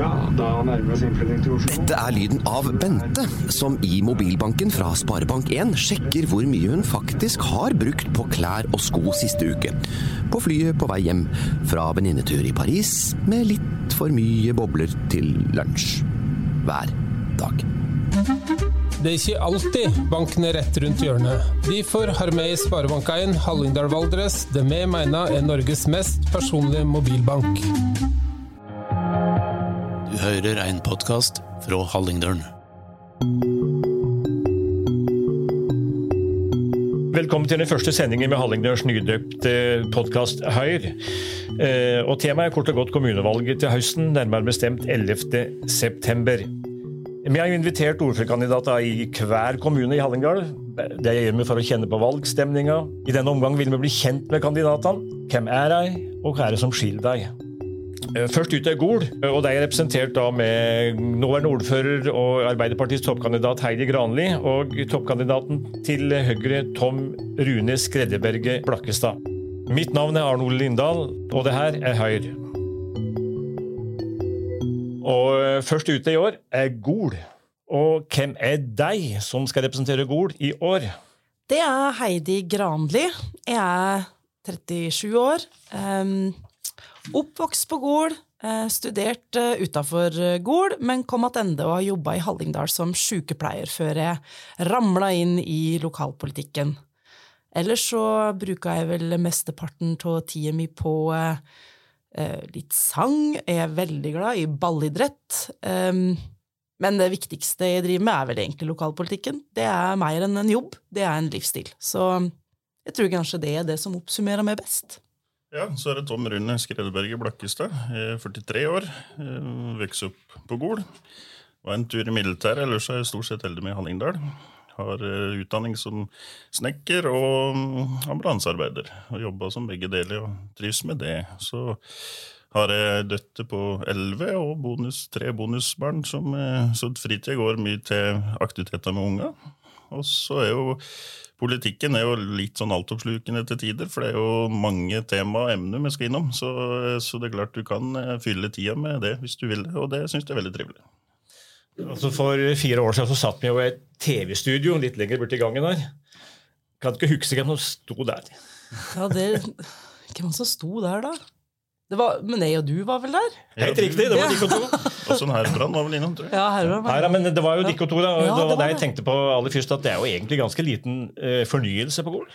Ja, da nærmer vi oss innflytting til Oslo. Dette er lyden av Bente, som i mobilbanken fra Sparebank1 sjekker hvor mye hun faktisk har brukt på klær og sko siste uke. På flyet på vei hjem fra venninnetur i Paris med litt for mye bobler til lunsj. Hver dag. Det er ikke alltid banken er rett rundt hjørnet. Derfor har vi i Sparebank1 Hallingdal Valdres det vi mener er Norges mest personlige mobilbank. Du hører en podkast fra Hallingdølen. Velkommen til den første sendingen med Hallingdøls nydøpte podkast Høyr. Eh, Og temaet er kort og godt kommunevalget til høsten, nærmere bestemt 11. september. Vi har invitert ordførerkandidater i hver kommune i Hallingdal. Det gjør vi for å kjenne på valgstemninga. I denne omgang vil vi bli kjent med kandidatene. Hvem er de, og hva er det som skiller dem? Eh, Først ut er Gol, og de er representert da med nåværende ordfører og Arbeiderpartiets toppkandidat Heidi Granli, og toppkandidaten til Høyre Tom Rune Skreddeberget Blakkestad. Mitt navn er Arne Ole Lindahl, og det her er Høyre. Og eh, først ute i år er Gol. Og hvem er deg som skal representere Gol i år? Det er Heidi Granli. Jeg er 37 år. Um, oppvokst på Gol. Uh, studert uh, utafor Gol, men kom tilbake og har jobba i Hallingdal som sykepleier før jeg ramla inn i lokalpolitikken. Ellers så bruker jeg vel mesteparten av tida mi på litt sang. Jeg er veldig glad i ballidrett. Um, men det viktigste jeg driver med, er vel egentlig lokalpolitikken. Det er mer enn en jobb, det er en livsstil. Så jeg tror kanskje det er det som oppsummerer meg best. Ja, så er det Tom Rune Skredeberget Blakkestad. Jeg er 43 år. eh, Vokste opp på Gol. Var en tur i militæret, ellers er jeg stort sett heldig med Hallingdal. Har eh, utdanning som snekker og mm, ambulansearbeider. Og jobba som begge deler og trives med det. Så har jeg døtte på 11 og bonus, tre bonusbarn, som, eh, så fritida går mye til aktiviteter med unga. Og så er jo Politikken er jo litt sånn altoppslukende til tider, for det er jo mange tema og emner vi skal innom. Så, så det er klart du kan eh, fylle tida med det hvis du vil det, og det syns jeg er veldig trivelig. Altså For fire år siden så satt vi jo i et TV-studio litt lenger borti gangen der. Kan ikke huske hvem som sto der? Ja, det Hvem som sto der, da? Det var, men jeg og du var vel der? Helt riktig, det var ja. to. Og sånn her Herbrand var vel innom, tror jeg. Ja, her var det. da, men det var jo dere to, da. Og Ja, det var det jeg tenkte på aller først, at det er jo egentlig ganske liten uh, fornyelse på Gol.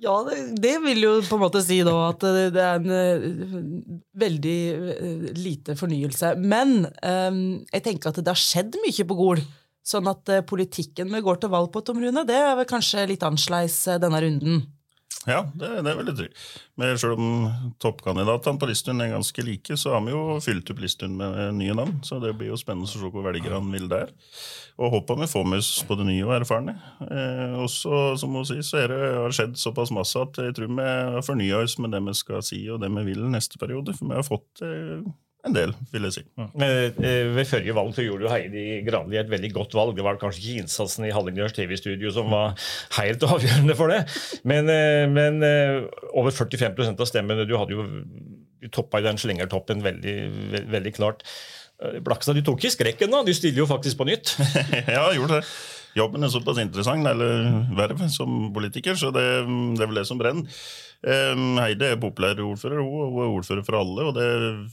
Ja, det, det vil jo på en måte si da at det, det er en uh, veldig uh, lite fornyelse. Men um, jeg tenker at det har skjedd mye på Gol. Sånn at politikken vi går til valg på, Tom Rune, det er vel kanskje litt annerledes denne runden. Ja, det, det er veldig trygt. Men selv om toppkandidatene på Listun er ganske like, så har vi jo fylt opp Listun med nye navn. Så det blir jo spennende å se hvor velgerne vil der. Og håper vi får med oss både nye og erfarne. Eh, og så, som hun sier, så er det, har det skjedd såpass masse at jeg tror vi har fornya oss med det vi skal si og det vi vil neste periode. For vi har fått eh, en del, vil jeg si. Mm. eh, ved forrige valg så gjorde jo Heidi Granli et veldig godt valg. Det var kanskje ikke innsatsen i Hallingdøls TV-studio som var helt avgjørende for det, men, eh, men eh, over 45% av stemmene Du hadde jo du toppa i den slengertoppen veldig, ve- veldig klart. Blakstad, du tok ikke skrekken da? Du stiller jo faktisk på nytt. ja, jeg gjorde det. Jobben er såpass interessant, eller verv, som politiker, så det, det er vel det som brenner. Heide er populær ordfører, hun, er ordfører for alle, og det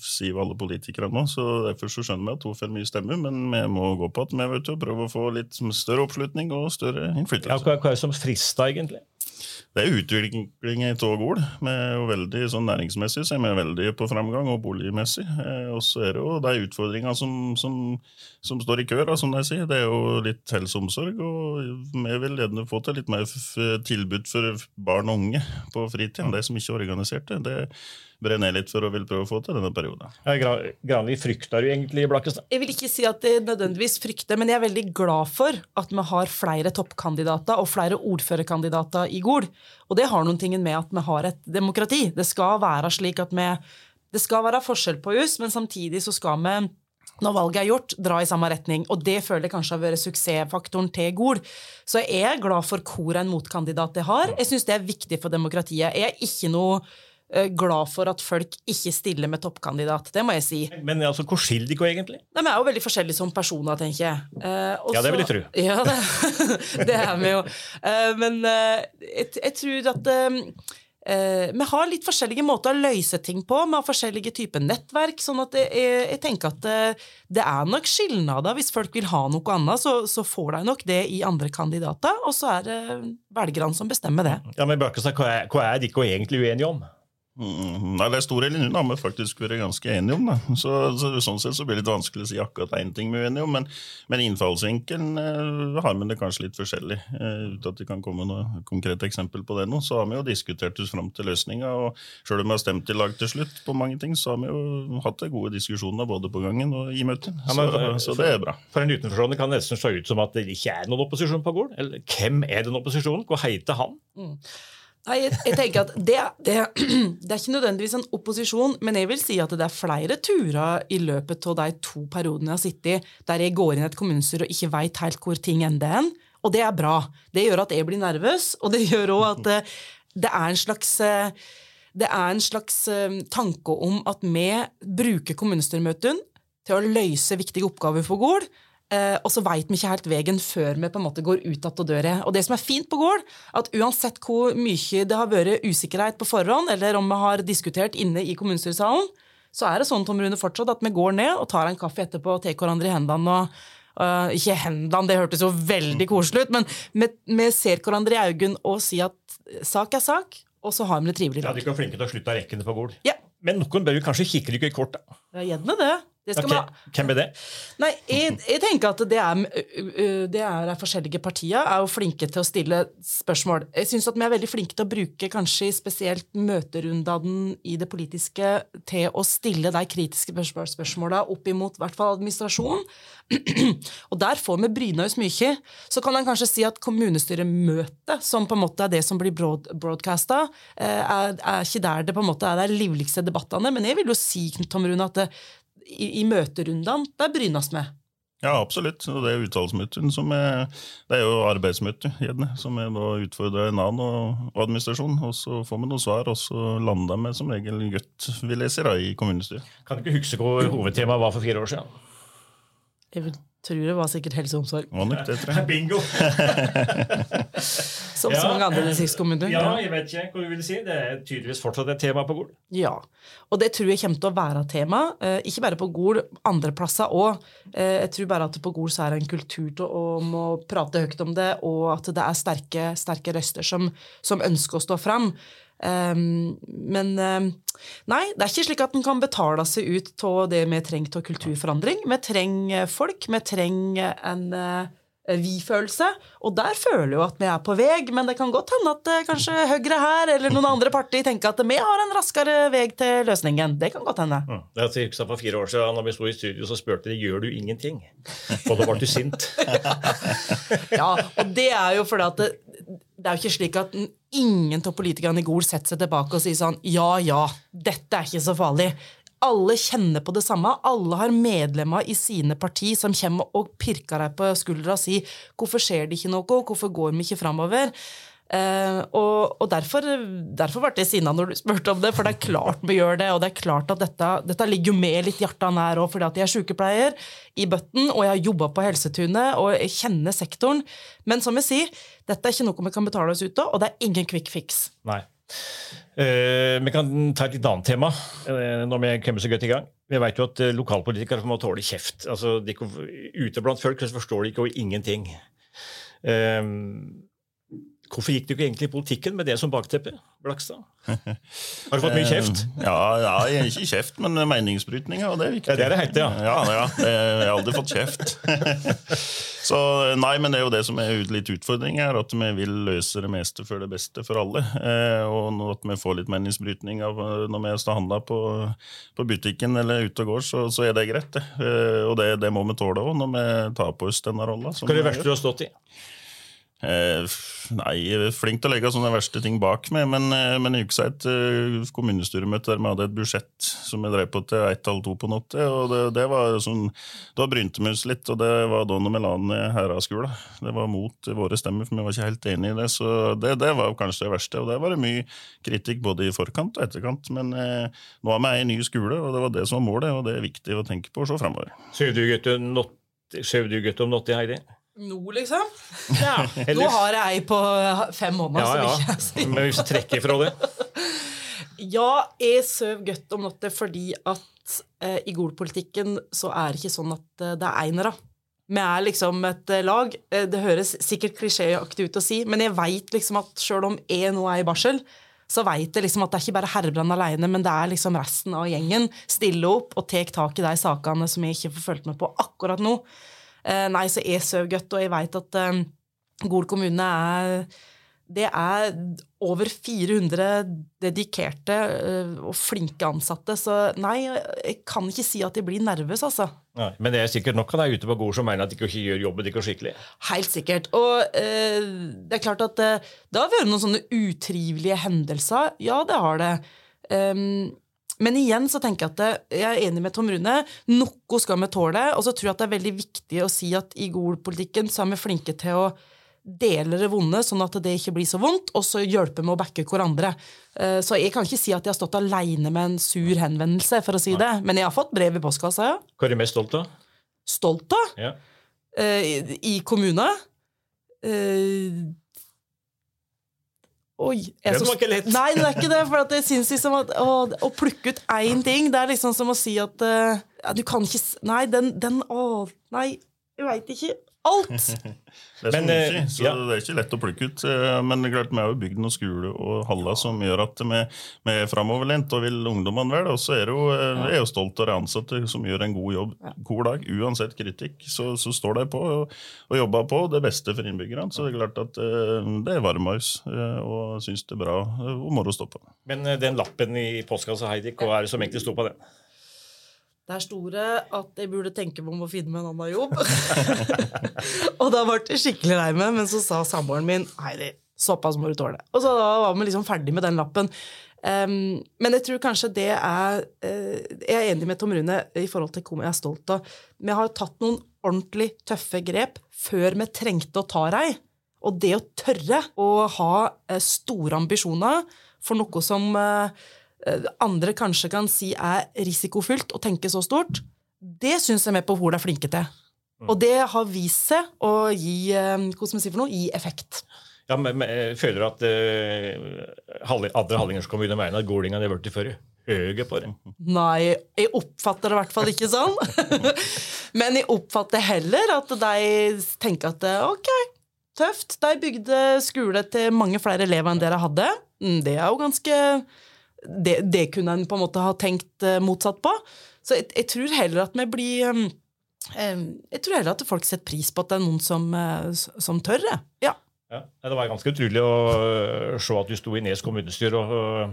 sier jo alle politikere nå. så Derfor så skjønner vi at hun får mye stemme, men vi må gå på at vi vet prøver å få litt større oppslutning og større Ja, innflytelse. hva, hva er det som frister, egentlig? Det er utvikling i tog Gol. Jo veldig sånn næringsmessig så er vi veldig på framgang, og boligmessig. Eh, og så er det jo de utfordringene som, som, som står i kø, som de sier. Det er jo litt helse og vi vil gjerne få til litt mer tilbud for barn og unge på fritiden. De som ikke er organiserte. Det brenner jeg litt for å vil prøve å få til denne perioden. Ja, Granli, frykter du egentlig Blakkestad? Jeg vil ikke si at det nødvendigvis frykter, men jeg er veldig glad for at vi har flere toppkandidater og flere ordførerkandidater i Gol. Og det har noen ting med at vi har et demokrati. Det skal være slik at vi Det skal være forskjell på oss, men samtidig så skal vi når valget er gjort, dra i samme retning. Og det føler jeg kanskje har vært suksessfaktoren til Gol. Så jeg er glad for hvor en motkandidat det har. Jeg syns det er viktig for demokratiet. Jeg er ikke noe glad for at folk ikke stiller med toppkandidat. Det må jeg si. Men altså, hvor skiller de går egentlig? De er jo veldig forskjellige som personer, tenker jeg. Eh, og Ja, det vil jeg tro. Ja, det, det er vi jo. Eh, men eh, jeg, jeg tror at eh, eh, vi har litt forskjellige måter å løse ting på. Vi har forskjellige typer nettverk. sånn at jeg, jeg, tenker at eh, det er nok skilnader. Hvis folk vil ha noe annet, så, så får de nok det i andre kandidater. Og så er det velgerne som bestemmer det. Ja, men Bøkestad, hva er, hva er de ikke egentlig uenige om? Mm, Nei, det er Stor eller Nunn har vi faktisk vært ganske enige om. Da. Så, så, sånn sett så blir det litt vanskelig å si akkurat én ting vi er enige om, men, men innfallsvinkelen eh, har vi det kanskje litt forskjellig. Eh, uten at det kan komme noe konkrete eksempel på det nå, så har vi jo diskutert oss fram til løsninga. Og selv om vi har stemt i lag til slutt på mange ting, så har vi jo hatt de gode diskusjoner både på gangen og i møter. Ja, men, eh, så, så det er bra. For en utenforstående kan det nesten se ut som at det ikke er noen opposisjon på gården. Eller hvem er den opposisjonen? Hva heter han? Nei, jeg, tenker at det, det, det er ikke nødvendigvis en opposisjon, men jeg vil si at det er flere turer i løpet av de to periodene jeg har sittet der jeg går inn i et kommunestyre og ikke veit helt hvor ting ender hen. Og det er bra. Det gjør at jeg blir nervøs, og det gjør òg at eh, det er en slags eh, det er en slags eh, tanke om at vi bruker kommunestyremøtene til å løse viktige oppgaver for Eh, og så veit vi ikke helt veien før vi på en måte går ut av døra. Og det som er fint på Gård, at uansett hvor mye det har vært usikkerhet på forhånd, eller om vi har diskutert inne i kommunestyresalen, så er det sånn Tom Rune, fortsatt at vi går ned og tar en kaffe etterpå og tar hverandre i hendene. og uh, ikke hendene, det hørtes jo veldig koselig ut, men vi, vi ser hverandre i øynene og sier at sak er sak, og så har vi det trivelig Ja. De er flinke til å slutte rekkene på Gol. Ja, Men noen bør jo kanskje kikke i kort. da. er gjerne det. Det skal Ok, vi. Hvem er det? Nei, jeg, jeg tenker at det er, det er forskjellige partier er jo flinke til å stille spørsmål. Jeg syns at vi er veldig flinke til å bruke kanskje spesielt møterundene i det politiske til å stille de kritiske spørsmål- spørsmåla opp imot i hvert fall administrasjonen. Og der får vi bryna oss mye. Så kan en kanskje si at kommunestyremøtet, som på en måte er det som blir broad, broadcasta, er, er ikke der det på en måte er de livligste debattene. Men jeg vil jo si Tom Rune, at det, i, i møterundene, der brynes vi. Ja, absolutt. Og det er uttalelsesmøtene som er Det er jo arbeidsmøte, gjerne, som er da utfordrer Nan og og administrasjonen. Og så får vi noen svar, og så lander vi som regel godt, vil jeg si, da, i kommunestyret. Kan du ikke huske hvor hovedtemaet var for fire år siden? Tror det var sikkert helse og omsorg. Var nok det, tror jeg. Bingo! Som så mange andre distriktskommuner. Ja, jeg vet ikke hva du vil si. Det er tydeligvis fortsatt et tema på Gol. Ja, og det tror jeg kommer til å være tema, eh, ikke bare på Gol, andre plasser òg. Eh, jeg tror bare at på Gol så er det en kultur til å må prate høyt om det, og at det er sterke, sterke røster som, som ønsker å stå fram. Um, men um, nei, det er ikke slik at en kan betale seg ut av det vi trenger av kulturforandring. Vi trenger folk, vi trenger en uh, vi-følelse. Og der føler jo at vi er på vei, men det kan godt hende at uh, kanskje Høyre her eller noen andre partier tenker at vi har en raskere vei til løsningen. Det kan godt hende. Det er cirka For fire år siden når vi sto i studio, så spurte de gjør du ingenting. Og da ble du sint. Ja, og det er jo fordi at det, det er jo ikke slik at ingen av politikerne i Gol setter seg tilbake og sier sånn ja, ja, dette er ikke så farlig. Alle kjenner på det samme. Alle har medlemmer i sine parti som kommer og pirker deg på skuldra og sier 'hvorfor skjer det ikke noe', 'hvorfor går vi ikke framover'? Eh, og, og derfor, derfor ble jeg sinna når du spurte om det, for det er klart vi gjør det. Og det er klart at dette, dette ligger jo med litt hjertet nær òg, fordi at jeg er sykepleier i Bøtten, og jeg har jobba på Helsetunet, og jeg kjenner sektoren. Men som jeg sier, dette er ikke noe vi kan betale oss ut av, og det er ingen quick fix. Nei. Eh, vi kan ta et litt annet tema eh, når vi kommer så godt i gang. Vi vet jo at lokalpolitikere må tåle kjeft. Altså, de, ute blant folk så forstår de ikke og ingenting. Eh, hvorfor gikk du ikke egentlig i politikken med det som bakteppe, Blakstad? Har du fått mye kjeft? Ja, ja ikke kjeft, men meningsbrytninger, og det er viktig. Ja, det er det heter, ja. Ja, ja, jeg har aldri fått kjeft. Så nei, men det er jo det som er litt utfordringen her, at vi vil løse det meste for det beste for alle. Eh, og at vi får litt meningsbrytning av eh, når vi står handla på, på butikken eller ute og går, så, så er det greit. det. Eh, og det, det må vi tåle òg når vi tar på oss denne rolla. Hva er det verste du har stått i? Eh, nei, jeg er flink til å legge sånne verste ting bak meg, men, eh, men jeg husker et eh, kommunestyremøte der vi hadde et budsjett som jeg drev på til ett halv to på natta. og det, det var sånn, Da brynte vi oss litt, og det var da når vi la ned Heradsskolen. Det var mot våre stemmer, for vi var ikke helt enig i det. Så det, det var kanskje det verste. Og der var det mye kritikk både i forkant og etterkant. Men eh, nå har vi ei ny skole, og det var det som var målet, og det er viktig å tenke på og se framover. Sover du gutt om natta, Heidi? Nå, liksom? Ja, Nå har jeg ei på fem måneder. Ja, ja. ikke Men hvis du trekker fra det Ja, jeg sover godt om natta fordi at eh, i Gol-politikken så er det ikke sånn at eh, det er einere. Vi er liksom et eh, lag. Eh, det høres sikkert klisjéaktig ut å si, men jeg veit liksom at sjøl om jeg nå er i barsel, så veit jeg liksom at det er ikke bare Herbrand alene, men det er liksom resten av gjengen Stille opp og tar tak i de sakene som jeg ikke får fulgt med på akkurat nå. Eh, nei, så jeg søv godt, og jeg veit at eh, Gol kommune er det er over 400 dedikerte eh, og flinke ansatte, så nei, jeg kan ikke si at jeg blir nervøs, altså. Nei, Men det er sikkert nok av deg ute på Gol som mener at de ikke gjør jobben deres skikkelig. Helt sikkert. Og eh, det er klart at eh, det har vært noen sånne utrivelige hendelser. Ja, det har det. Ehm, men igjen så tenker jeg at jeg er enig med Tom Rune. Noe skal vi tåle. Og så tror jeg at det er veldig viktig å si at i Gol-politikken så er vi flinke til å dele det vonde, sånn at det ikke blir så vondt, og så hjelpe med å backe hverandre. Eh, Så jeg kan ikke si at jeg har stått aleine med en sur henvendelse, for å si det. Men jeg har fått brev i postkassa, ja. Hva er du mest stolt av? Stolt av. Ja. Eh, i, I kommune. Oi. Den var ikke lett. Nei, det er ikke det. For at jeg synes liksom at å, å plukke ut én ting, det er liksom som å si at uh, ja, du kan ikke Nei, den, den Å, nei. Jeg veit ikke. Alt! Det er Men, mye, eh, så ja. det er ikke lett å plukke ut. eh, Men det er klart, vi har jo bygd noen skole og haller som gjør at vi, vi er framoverlent og vil ungdommene vel. Og så er det jo, eh, jeg er jo stolt av de ansatte som gjør en god jobb hver dag. Uansett kritikk, så, så står de på og, og jobber på det beste for innbyggerne. Så det er klart at det er varmhaus og syns det er bra og moro å stå på. Men den lappen i postkassa, Heidi, hva er det som egentlig sto på den? Der er store at jeg burde tenke på om å finne meg en annen jobb. og da ble jeg skikkelig lei meg, men så sa samboeren min Heidi, såpass må du tåle. Og så da var vi liksom ferdig med den lappen. Um, men jeg tror kanskje det er uh, Jeg er enig med Tom Rune i forhold til hvor jeg er stolt av. Vi har tatt noen ordentlig tøffe grep før vi trengte å ta dei. Og det å tørre å ha uh, store ambisjoner for noe som eh, andre kanskje kan si er risikofylt å tenke så stort, det syns jeg med på Hol er flinke til. Og det har vist seg å gi, eh, noe, gi effekt. Ja, men, men jeg føler at uh, andre kommer gjennom veien, at gårdingene er blitt for høye på det. Nei, jeg oppfatter det i hvert fall ikke sånn. Men jeg oppfatter heller at de tenker at eh, ok, tøft. De bygde skole til mange flere elever enn dere hadde. Mm, Det er jo ganske Det, det kunne en på en måte ha tenkt eh, motsatt på. Så jeg, jeg tror heller at vi blir um, Jeg tror heller at folk setter pris på at det er noen som, eh, som tør. ja. Ja. Ja. Det var ganske utrolig å se at du sto i Nes kommunestyre og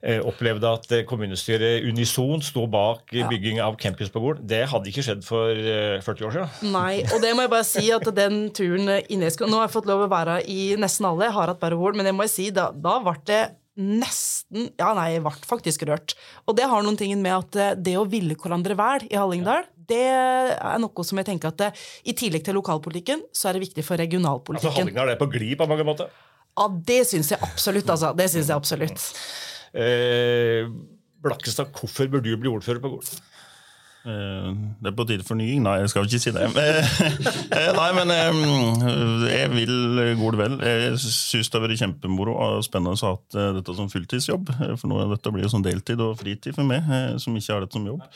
opplevde at kommunestyret unisont sto bak bygging av campus på Gol. Det hadde ikke skjedd for øh, 40 år siden. Nei, og det må jeg bare si at den turen i Nesko Nå har jeg fått lov å være i nesten alle, jeg har hatt bare Gol, men det må jeg si, da, da ble det nesten Ja, nei, jeg ble faktisk rørt. Og det har noen ting med at eh, det å ville hverandre vel i Hallingdal, det er noe som jeg tenker at det, i tillegg til lokalpolitikken, så er det viktig for Altså, regionalpolitikken. Hallingdal er på glid på mange måter. Ja, det syns jeg absolutt, altså. Det syns jeg absolutt. Eh, Blakkestad, hvorfor bør du bli ordfører på Gol? Eh, Det er på tide for fornying? Nei, jeg skal ikke si det. Eh, Nei, men eh, jeg vil god vel. Jeg syns det har vært kjempemoro og spennende å ha eh, dette som fulltidsjobb. Eh, For nå, dette blir jo som deltid og fritid for meg, eh, som ikke har dette som jobb.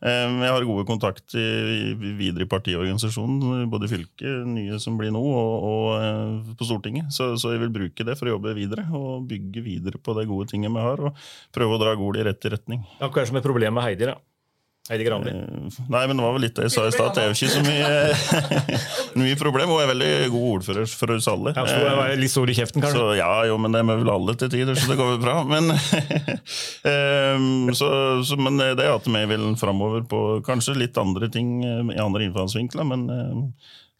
Eh, Jeg har gode kontakter i- i- videre i partiorganisasjonen, både i fylket, nye som blir nå, og, og eh, på Stortinget. Så, så jeg vil bruke det for å jobbe videre, og bygge videre på de gode tingene vi har, og prøve å dra Gol i rett retning. Akkurat det som er problemet med Heidi? da? Heidi Granli. Eh, Nei, men det var vel litt det jeg sa i stad. Det er jo ikke så mye, mye problem. Hun er veldig god ordfører for oss alle. Ja, så jeg var litt stor i kjeften, kanskje? Så, ja, jo, men det er vi vel alle til tider, så det går vel bra. Men, Ehm, så, så, men det er at vi vil framover på kanskje litt andre ting eh, i andre innfallsvinkler. Men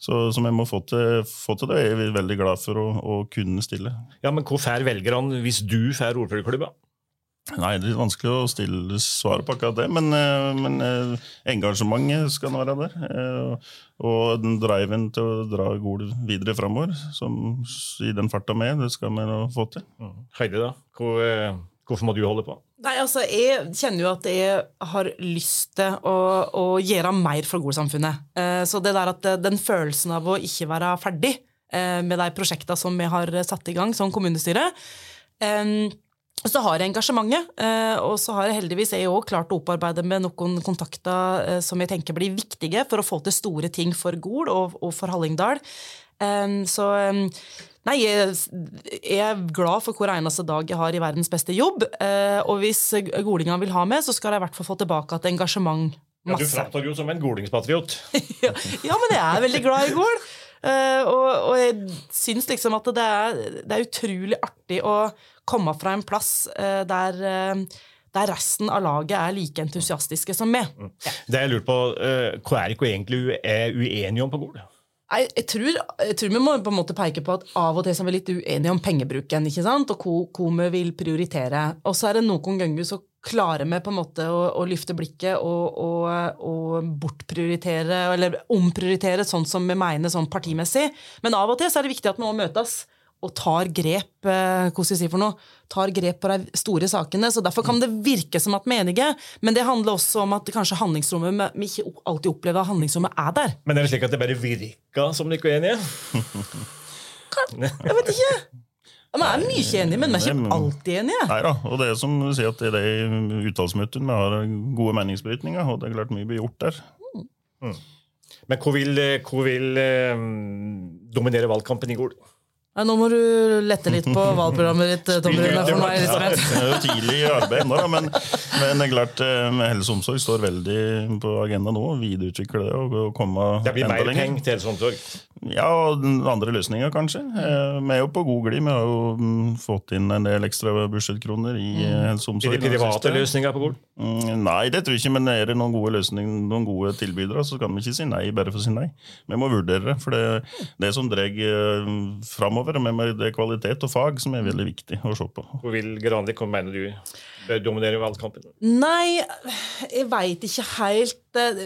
så, som jeg må få til, få til det, er jeg veldig glad for å, å kunne stille. Ja, men Hvor får velgerne hvis du får ordførerklubba? Nei, det er litt vanskelig å stille svaret på akkurat det, men, eh, men eh, engasjementet skal være der. eh, Og den driven til å dra Gol videre framover, som i den farta med, det skal vi få til. Heidi, da? Hvor, hvorfor må du holde på? Nei, altså, Jeg kjenner jo at jeg har lyst til å, å gjøre mer for Gol-samfunnet. Eh, så det der at den følelsen av å ikke være ferdig eh, med de prosjektene som vi har satt i gang som kommunestyre så har jeg engasjementet, eh, og så har jeg heldigvis jeg også klart å opparbeide med noen kontakter eh, som jeg tenker blir viktige for å få til store ting for Gol og, for Hallingdal. Eh, Så Nei, jeg, er glad for hver eneste dag jeg har i verdens beste jobb. Og hvis golinga vil ha meg, så skal jeg i hvert fall få tilbake et engasjement. Masse. Ja, du framstår jo som en golingspatriot. Ja, men jeg er veldig glad i Gol. Eh, og, og jeg syns liksom at det er, det er utrolig artig å komme fra en plass eh, der, eh, der resten av laget er like entusiastiske som meg. Det jeg lurer på, Hva er dere egentlig uenige om på Gol? Jeg, jeg, tror, jeg tror vi må på en måte peke på at av og til så er vi litt uenige om pengebruken, ikke sant? og hvor vi vil prioritere. Og så er det noen ganger så klarer vi på en måte å, å løfte blikket og, og, og bortprioritere, eller omprioritere sånn som vi mener sånn partimessig. Men av og til så er det viktig at vi må møtes og tar grep hva skal jeg si for noe, tar grep på de store sakene. så Derfor kan det virke som at vi er enige, men det handler også om at kanskje handlingsrommet vi ikke alltid opplever at handlingsrommet er der. Men er det slik at det bare virka som dere er enige? Jeg vet ikke. Vi er mye enige, men vi er ikke alltid enige. Nei da, og det er som du sier at i de uttalelsesmøtene vi har gode meningsbrytninger, og det er klart mye blir gjort der. Men hvor vil, eh, hvor vil um, dominere valgkampen i Gol? Nei, nå må du lette litt på valgprogrammet ditt, Tommy Rune, for meg, Elisabeth. Det er jo tidlig i arbeid ennå, men, men det er klart eh, med helse og omsorg står veldig på agendaen nå. Videreutvikle det og, komme Det blir mer penger til helse og omsorg. Ja, og andre løsninger, kanskje. Eh, Vi er jo på god glid. Vi har jo mm, fått inn en del ekstra budsjettkroner i eh, helse og omsorg. Er det private løsninger på Gol? Mm, Nei, det tror jeg ikke, men er det noen gode løsninger, noen gode tilbydere, så kan vi ikke si nei bare for å si nei. Vi må vurdere det, for det, det som drar uh, framover, med det er kvalitet og fag som er veldig viktig å se på. Hvor vil Granli, hva mener du bør dominere valgkampen? Nei, jeg veit ikke helt eh,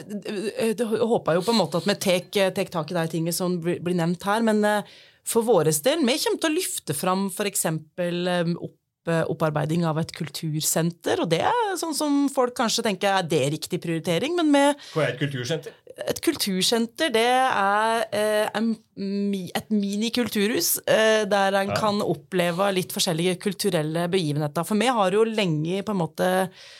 Jeg håper jo på en måte at vi tar tak i de tingene som blir nevnt her, men eh, for vår del, vi kommer til å løfte fram f.eks. Opp, eh, opparbeiding av et kultursenter, og det er sånn som folk kanskje tenker er det riktig prioritering, men med Hva er et kultursenter? Et kultursenter, det er eh, et mini-kulturhus eh, der en kan oppleve litt forskjellige kulturelle begivenheter. For vi har jo lenge på en måte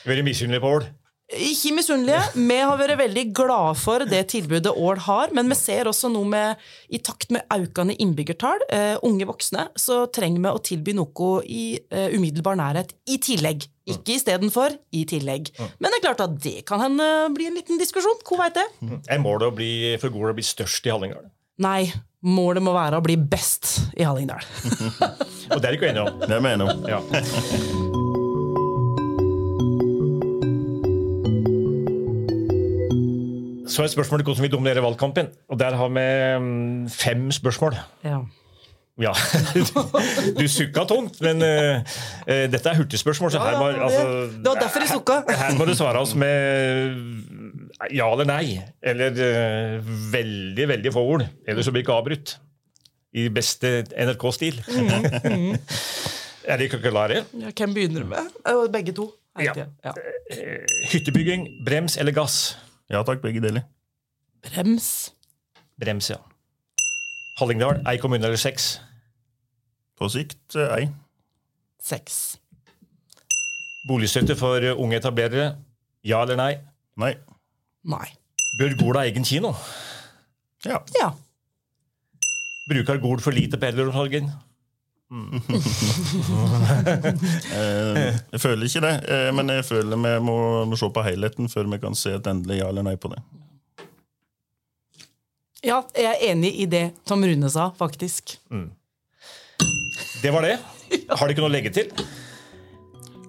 Vært misunnelig på Ål? Ikke misunnelige. Vi har vært veldig glade for det tilbudet Ål har, men vi ser også noe med i takt med økende innbyggertall, uh, unge voksne, så trenger vi å tilby noe i uh, umiddelbar nærhet i tillegg. Ikke istedenfor, i tillegg. Men det er klart at det kan hende bli en liten diskusjon. Hvor veit det? Er målet å bli, for Gol å bli størst i Hallingdal? Nei, målet må være å bli best i Hallingdal. Og det er ikke enige om. Det mener jeg. Ja. Så er spørsmålet hvordan vi dominerer valgkampen. Og der har vi mm, fem spørsmål. Ja. Ja, du sukka tungt, men uh, eh, dette er hurtigspørsmål, så her må, altså, det var derfor jeg sukka. Her må du svare oss med ja eller nei, eller uh, veldig, veldig få ord. Ellers så blir ikke avbrutt. I beste NRK-stil. Mm, er dere klare? Ja, hvem begynner du med? Eh, Begge to. Ja. Hyttebygging, brems eller gass? Ja takk, begge deler. Brems. Brems, ja. Hallingdal, ei kommune eller seks? På sikt eh, ei. Seks. Boligstøtte for unge etablerere, ja eller nei? Nei. Nei. Bør Gol ha egen kino? Ja. Ja. Bruker Gol for lite på eldreomsorgen? Eh, jeg føler ikke det, eh, men jeg føler vi må, må se på helheten før vi kan se et endelig ja eller nei på det. Ja, jeg er enig i det Tom Rune sa, faktisk. Det var det. Har de ikke noe å legge til?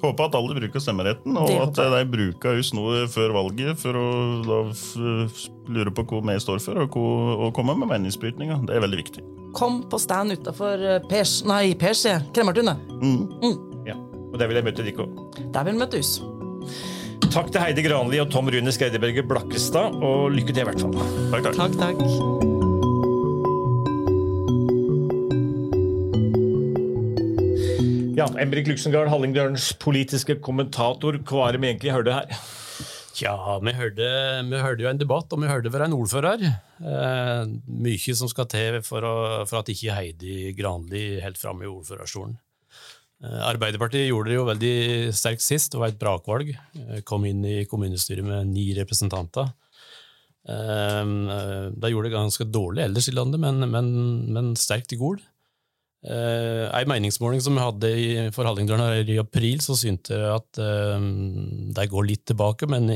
Håper at alle bruker stemmeretten, og at de bruker oss nå før valget for å da, f- lure på hva vi står for, og, hva- og komme med meningsbrytninger. Det er veldig viktig. Kom på stand utafor Pers Nei, Pers, sier jeg. Kremmertunet. Ja. Og der vil jeg møte dere. Der vil vi møtes. Takk til Heidi Granli og Tom Rune Skreideberger Blakkestad, og lykke til i hvert fall. Takk, takk. Takk, takk. Ja, Embrik Luxengard, Hallingdølens politiske kommentator. Hva er det vi egentlig hørte her? Ja, vi hørte, vi hørte jo en debatt, og vi hørte fra en ordfører. Eh, mye som skal til for, å, for at ikke Heidi Granli helt fram i ordførerstolen. Eh, Arbeiderpartiet gjorde det jo veldig sterkt sist, det var et brakvalg. Eh, kom inn i kommunestyret med ni representanter. Eh, eh, De gjorde det ganske dårlig ellers i landet, men, men, men sterkt i Gol. Uh, en meningsmåling som vi hadde i, for Hallingdølen i april, så syntes jeg at uh, de går litt tilbake, men,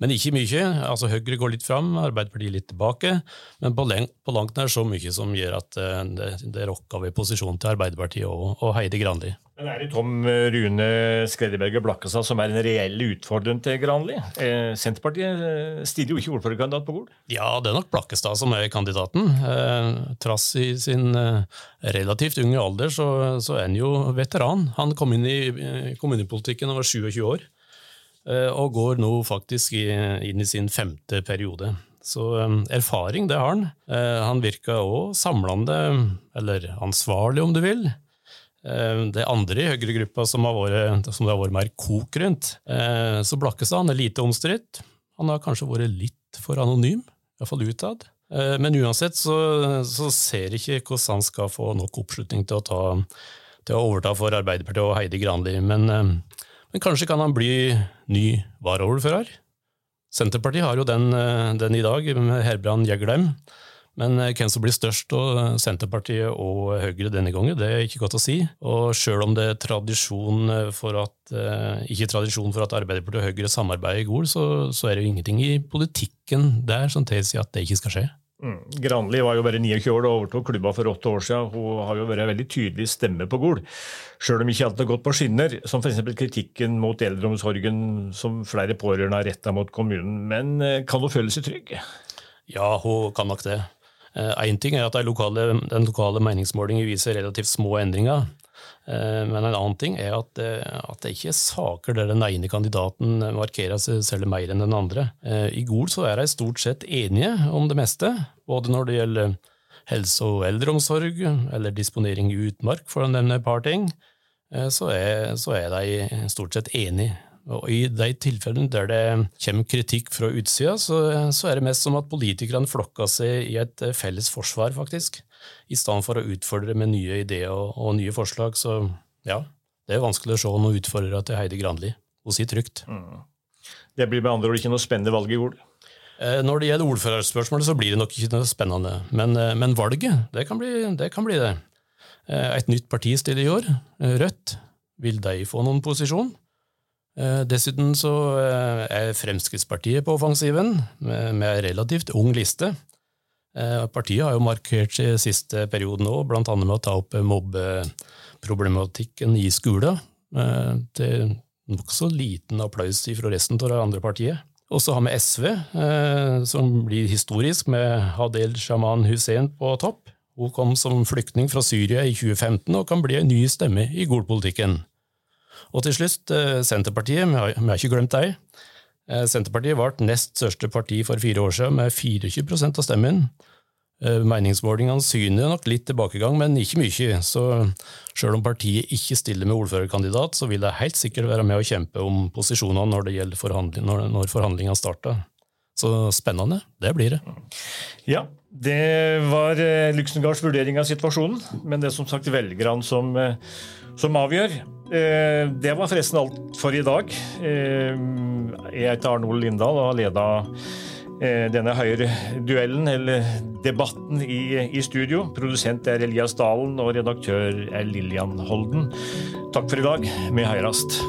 men ikke mye. Altså Høyre går litt fram, Arbeiderpartiet litt tilbake, men på, leng, på langt nær så mye som gjør at uh, det, det rokker ved posisjonen til Arbeiderpartiet og, og Heidi Granli. Men er det Tom Rune Skreideberger Blakkestad som er en reell utfordrer til Granli? Eh, Senterpartiet eh, stiller jo ikke ordførerkandidat på Gol. Ja, det er nok Blakkestad som er kandidaten. Eh, trass i sin eh, relativt unge alder, så, så er han jo veteran. Han kom inn i eh, kommunepolitikken da han var 27 år, eh, og går nå faktisk i, inn i sin femte periode. Så eh, erfaring, det har han. Eh, han virker òg samlende, eller ansvarlig, om du vil. Eh, Det andre i Høyre-gruppa som, vært- som det har vært mer kok rundt. Eh, Så Blakkestad er lite omstridt. Han har kanskje vært litt for anonym, iallfall utad. Eh, Men uansett så, så ser ikke hvordan han skal få nok oppslutning til å, ta, til å overta for Arbeiderpartiet og Heidi Granli. Men, men kanskje kan han bli ny varaordfører? Senterpartiet har jo den, den i dag, med Herbrand Jeggelheim. Men eh, hvem som blir størst, og Senterpartiet og Høyre denne gangen, det er ikke godt å si. Og sjøl om det er tradisjon for at, eh, ikke tradisjon for at Arbeiderpartiet og Høyre samarbeider i går, så, så er det jo ingenting i politikken der som tilsier at det ikke skal skje. Mm. Granli var jo bare 29 år da hun overtok klubba for åtte år siden. Hun har jo vært en veldig tydelig stemme på Gol. Sjøl om ikke alt har gått på skinner, som f.eks. kritikken mot eldreomsorgen som flere pårørende har retta mot kommunen. Men eh, kan hun føle seg trygg? Ja, hun kan nok det. Én ting er at lokale, den lokale meningsmålingen viser relativt små endringer. Eh, Men en annen ting er at, eh, at det ikke er saker der den ene kandidaten markerer seg selv mer enn den andre. Eh, I Gol så er de stort sett enige om det meste, både når det gjelder helse- og eldreomsorg, eller disponering i utmark, for å nevne et par ting. eh, Så er, så er de stort sett enige. Og I de tilfellene der det kommer kritikk fra utsida, så, så er det mest som at politikerne flokker seg i et eh, felles forsvar, faktisk. I stedet for å utfordre med nye ideer og, og nye forslag. Så ja, det er vanskelig å se noen utfordrere til Heidi Granli. Hun sier trygt. Det blir med andre ord ikke noe spennende valg i Gol. Eh, Når det gjelder ordførerspørsmålet, så blir det nok ikke noe spennende. Men, eh, men valget, det kan, bli, det kan bli det. Eh, Et nytt parti stiller i år, Rødt. Vil de få noen posisjon? Eh, Dessuten så eh, er Fremskrittspartiet på offensiven, med, en relativt ung liste. Eh, Partiet har jo markert seg siste perioden blant annet med å ta opp mobbeproblematikken i skolen. Til nokså liten applaus fra resten av det andre partiet. Og så har vi SV, som blir historisk, med Hadel Shaman Hussein på topp. Hun kom som flyktning fra Syria i 2015 og kan bli en ny stemme i Gol-politikken. Og til slutt eh, Senterpartiet, vi har, ikke glemt deg. Eh, Senterpartiet ble nest største parti for fire år siden, med 24% av stemmen. Eh, Meningsmålingene syner nok litt tilbakegang, men ikke mye. Så selv om partiet ikke stiller med ordførerkandidat, så vil de helt sikkert være med å kjempe om posisjonene når det gjelder forhandling, når, forhandlingene starter. Så spennende, det blir det. Ja, det var eh, vurdering av situasjonen, men det er som sagt velgerne som, som avgjør. Eh, Det var forresten alt for i dag. Eh, Jeg heter Arnold Lindahl og har leda eh, denne Høyre-duellen, eller debatten, i, i studio. Produsent er Elias Dalen, og redaktør er Lillian Holden. Takk for i dag med Høyrast.